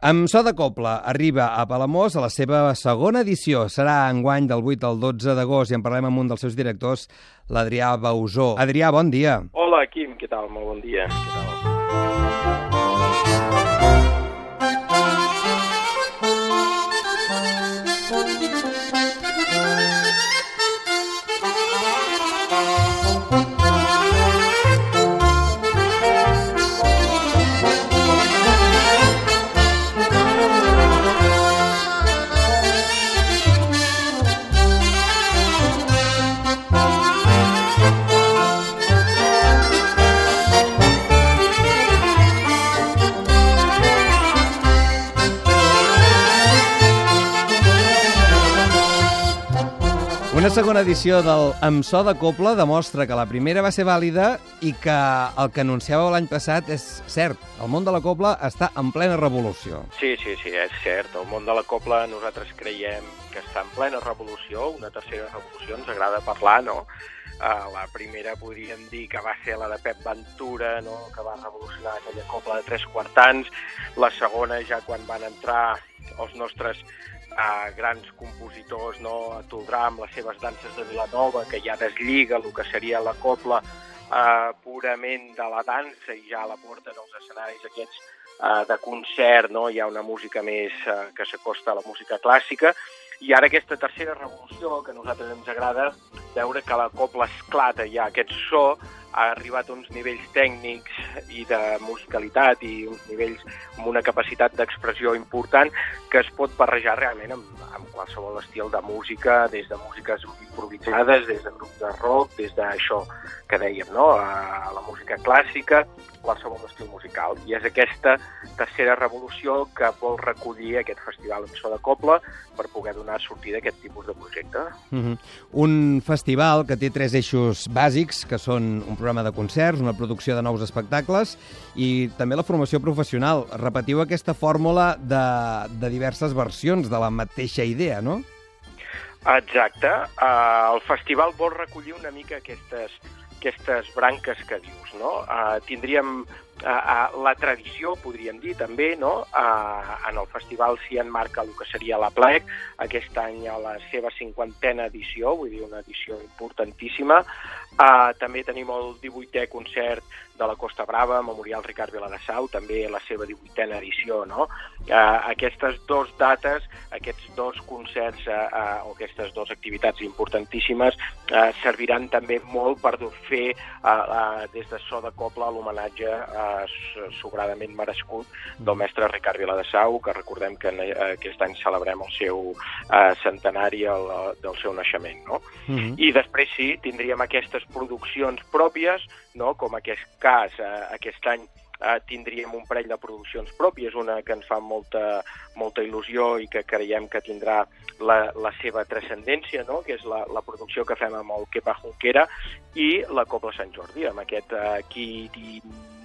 Amb so de Copla arriba a Palamós a la seva segona edició. Serà enguany del 8 al 12 d'agost i en parlem amb un dels seus directors, l'Adrià Bausó. Adrià, bon dia. Hola, Quim, què tal? Molt bon dia. Què tal? Una segona edició del Amb so de Copla demostra que la primera va ser vàlida i que el que anunciàveu l'any passat és cert. El món de la Copla està en plena revolució. Sí, sí, sí, és cert. El món de la copla nosaltres creiem que està en plena revolució, una tercera revolució, ens agrada parlar, no? Uh, la primera podríem dir que va ser la de Pep Ventura, no? que va revolucionar aquella copla de tres quartans. La segona ja quan van entrar els nostres uh, grans compositors, no? a Toldrà amb les seves danses de Vilanova, que ja deslliga el que seria la copla uh, purament de la dansa i ja la porten als escenaris aquests uh, de concert, no? hi ha una música més uh, que s'acosta a la música clàssica, i ara aquesta tercera revolució, que a nosaltres ens agrada veure que la copla esclata ja aquest so, ha arribat a uns nivells tècnics i de musicalitat i uns nivells amb una capacitat d'expressió important que es pot barrejar realment amb, amb qualsevol estil de música, des de músiques improvisades, des de grups de rock, des d'això que dèiem, no? a la música clàssica, qualsevol estil musical. I és aquesta tercera revolució que vol recollir aquest festival en so de Copla per poder donar sortida a aquest tipus de projecte. Uh -huh. Un festival que té tres eixos bàsics, que són un programa de concerts, una producció de nous espectacles i també la formació professional. Repetiu aquesta fórmula de, de diverses versions de la mateixa idea, no? Exacte. Uh, el festival vol recollir una mica aquestes, aquestes branques que dius, no? Uh, tindríem uh, uh, la tradició, podríem dir, també, no? Uh, en el festival s'hi enmarca el que seria la plec, aquest any a la seva cinquantena edició, vull dir, una edició importantíssima. Uh, també tenim el 18è concert de la Costa Brava, Memorial Ricard Viladasau, també la seva 18a edició, no? Uh, aquestes dues dates, aquests dos concerts uh, uh, o aquestes dues activitats importantíssimes uh, serviran també molt per fer uh, uh, des de so de Copla l'homenatge uh, sobradament merescut del mestre Ricard Viladasau, que recordem que uh, aquest any celebrem el seu uh, centenari el, del seu naixement, no? Uh -huh. I després sí, tindríem aquestes produccions pròpies, no? com aquest cas, eh, aquest any eh, tindríem un parell de produccions pròpies, una que ens fa molta, molta il·lusió i que creiem que tindrà la, la seva transcendència, no? que és la, la producció que fem amb el Kepa Junquera i la Copla Sant Jordi, amb aquest eh,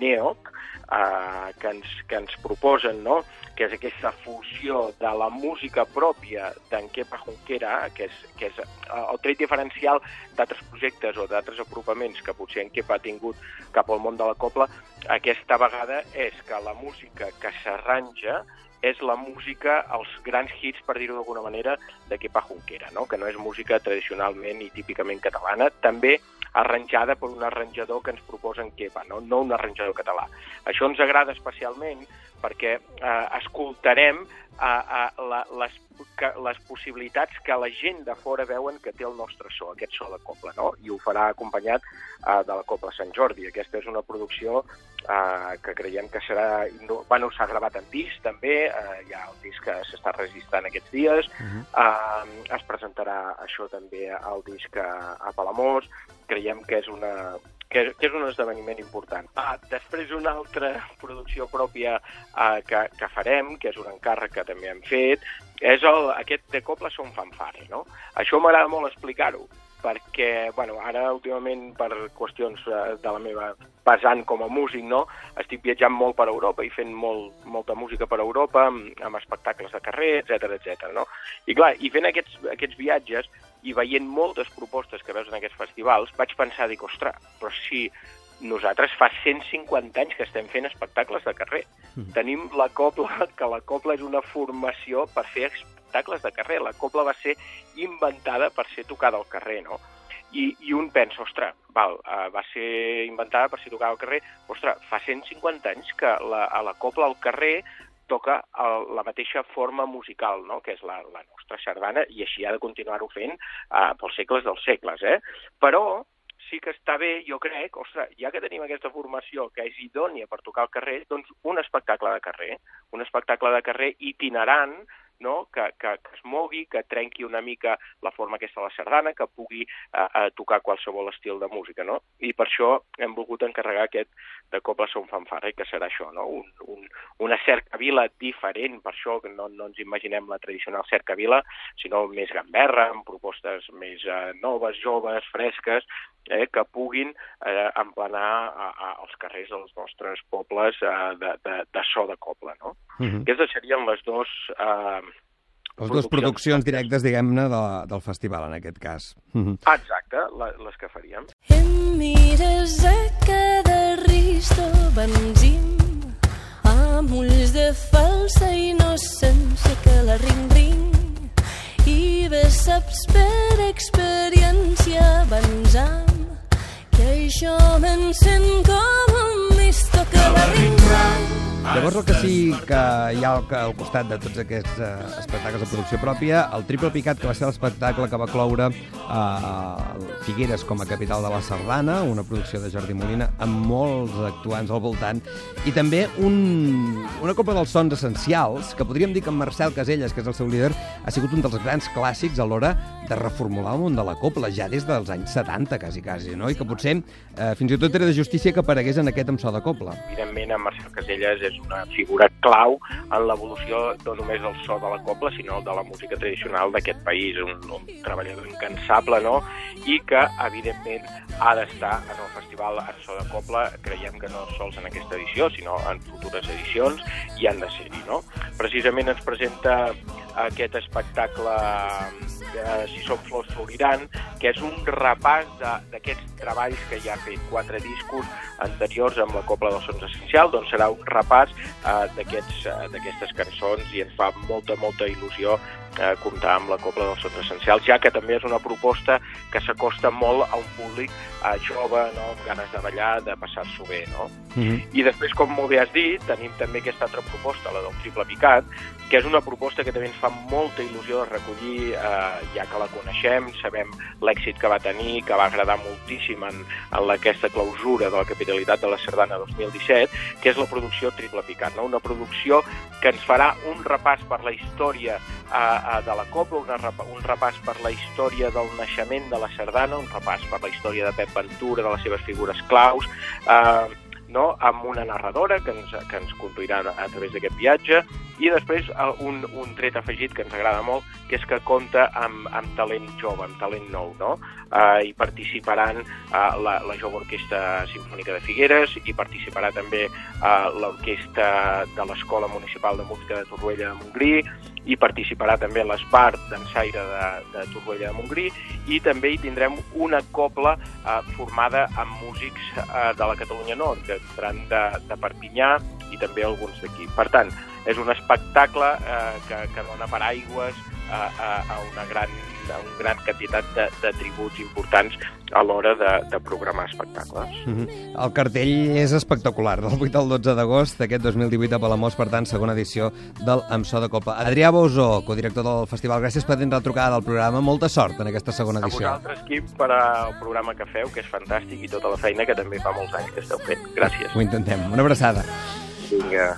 Quirineoc eh, que, ens, que ens proposen, no? que és aquesta fusió de la música pròpia d'en Kepa Junquera, que és, que és eh, el tret diferencial d'altres projectes o d'altres apropaments que potser en Kepa ha tingut cap al món de la copla, aquesta vegada és que la música que s'arranja és la música, els grans hits, per dir-ho d'alguna manera, de Kepa Junquera, no? que no és música tradicionalment i típicament catalana, també arranjada per un arranjador que ens proposa en Kepa, no, no un arranjador català. Això ens agrada especialment perquè eh, escoltarem eh, eh, la, les, que, les possibilitats que la gent de fora veuen que té el nostre so, aquest so de Copla, no? I ho farà acompanyat eh, de la Copla Sant Jordi. Aquesta és una producció eh, que creiem que serà... No, bueno, s'ha gravat en disc, també, eh, hi ha el disc que s'està registrant aquests dies, uh -huh. eh, es presentarà això també al disc a, a Palamós, creiem que és una, que, que és un esdeveniment important. Ah, després una altra producció pròpia ah, que, que farem, que és un encàrrec que també hem fet, és el, aquest de Copla són fanfare, no? Això m'agrada molt explicar-ho, perquè, bueno, ara últimament per qüestions eh, de la meva pesant com a músic, no? Estic viatjant molt per Europa i fent molt, molta música per Europa, amb, amb espectacles de carrer, etc etc. no? I clar, i fent aquests, aquests viatges i veient moltes propostes que veus en aquests festivals, vaig pensar, dic, ostres, però si nosaltres fa 150 anys que estem fent espectacles de carrer. Mm. Tenim la copla, que la copla és una formació per fer espectacles de carrer. La copla va ser inventada per ser tocada al carrer, no? I, i un pensa, ostres, val, uh, va ser inventada per ser tocada al carrer, ostres, fa 150 anys que la, a la copla al carrer toca el, la mateixa forma musical, no? que és la, la nostra sardana, i així ha de continuar-ho fent uh, pels segles dels segles. Eh? Però sí que està bé, jo crec, ostres, ja que tenim aquesta formació que és idònia per tocar al carrer, doncs un espectacle de carrer, un espectacle de carrer itinerant, no? que, que, que es mogui, que trenqui una mica la forma aquesta de la sardana, que pugui eh, eh, tocar qualsevol estil de música. No? I per això hem volgut encarregar aquest de Copla Som Fanfarra, que serà això, no? un, un, una cercavila diferent, per això que no, no ens imaginem la tradicional cercavila, sinó més gamberra, amb propostes més eh, noves, joves, fresques, eh, que puguin eh, emplenar a, a, als carrers dels nostres pobles eh, de, de, de so de coble. No? Uh -huh. Aquestes serien les dues... Eh, les dues produccions directes, diguem-ne, de, del festival, en aquest cas. Uh -huh. Exacte, la, les que faríem. Em mires a cada risto benzim amb ulls de falsa innocència que la ring-ring i bé saps per experiència benzam això m'encén com un listo que la ring-ring Llavors el que sí que hi ha al costat de tots aquests eh, espectacles de producció pròpia, el Triple Picat, que va ser l'espectacle que va cloure eh, Figueres com a capital de la Sardana, una producció de Jordi Molina, amb molts actuants al voltant, i també un, una copa dels sons essencials, que podríem dir que en Marcel Caselles, que és el seu líder, ha sigut un dels grans clàssics a l'hora de reformular el món de la copla, ja des dels anys 70, quasi, quasi, no? I que potser eh, fins i tot era de justícia que aparegués en aquest amb so de copla. Evidentment, en Marcel Caselles és una figura clau en l'evolució no només del so de la copla, sinó de la música tradicional d'aquest país, un, un treballador incansable, no?, i que, evidentment, ha d'estar en el Festival So de Copla, creiem que no sols en aquesta edició, sinó en futures edicions, i han de ser-hi, no? Precisament ens presenta aquest espectacle eh, Si som flors floriran, que és un repàs d'aquests treballs que ja ha fet quatre discos anteriors amb la Copla dels Sons Essencial, doncs serà un repàs eh, d'aquestes eh, cançons i ens fa molta, molta il·lusió eh, comptar amb la Copla dels Sons Essencials, ja que també és una proposta que s'acosta molt a un públic eh, jove, no? amb ganes de ballar, de passar-s'ho bé. No? Mm -hmm. I després, com molt bé has dit, tenim també aquesta altra proposta, la del triple picat, que és una proposta que també ens fa molta il·lusió de recollir, eh, ja que la coneixem, sabem l'èxit que va tenir, que va agradar moltíssim en, en aquesta clausura de la capitalitat de la Sardana 2017, que és la producció Triple Picat, no? una producció que ens farà un repàs per la història eh, eh de la Copa, una, un repàs per la història del naixement de la Sardana, un repàs per la història de Pep Ventura, de les seves figures claus, eh, no? amb una narradora que ens, que ens conduirà a través d'aquest viatge, i després un, un tret afegit que ens agrada molt, que és que compta amb, amb talent jove, amb talent nou, no? Eh, hi participaran eh, la, la Jove Orquestra Simfònica de Figueres, i participarà també eh, l'Orquestra de l'Escola Municipal de Música de Torroella de Montgrí, i participarà també l'Espart d'Ensaire de, de Torroella de Montgrí, i també hi tindrem una copla eh, formada amb músics eh, de la Catalunya Nord, que vindran de, de Perpinyà i també alguns d'aquí. Per tant, és un espectacle eh, que, que dona paraigües a, a, a una gran a una gran quantitat de, de tributs importants a l'hora de, de programar espectacles. Mm -hmm. El cartell és espectacular, del 8 al 12 d'agost d'aquest 2018 a Palamós, per tant, segona edició del Amb so de Copa. Adrià Bosó, codirector del festival, gràcies per tenir la trucada del programa. Molta sort en aquesta segona edició. A vosaltres, Quim, per al programa que feu, que és fantàstic, i tota la feina que també fa molts anys que esteu fent. Gràcies. Ho intentem. Una abraçada. Vinga.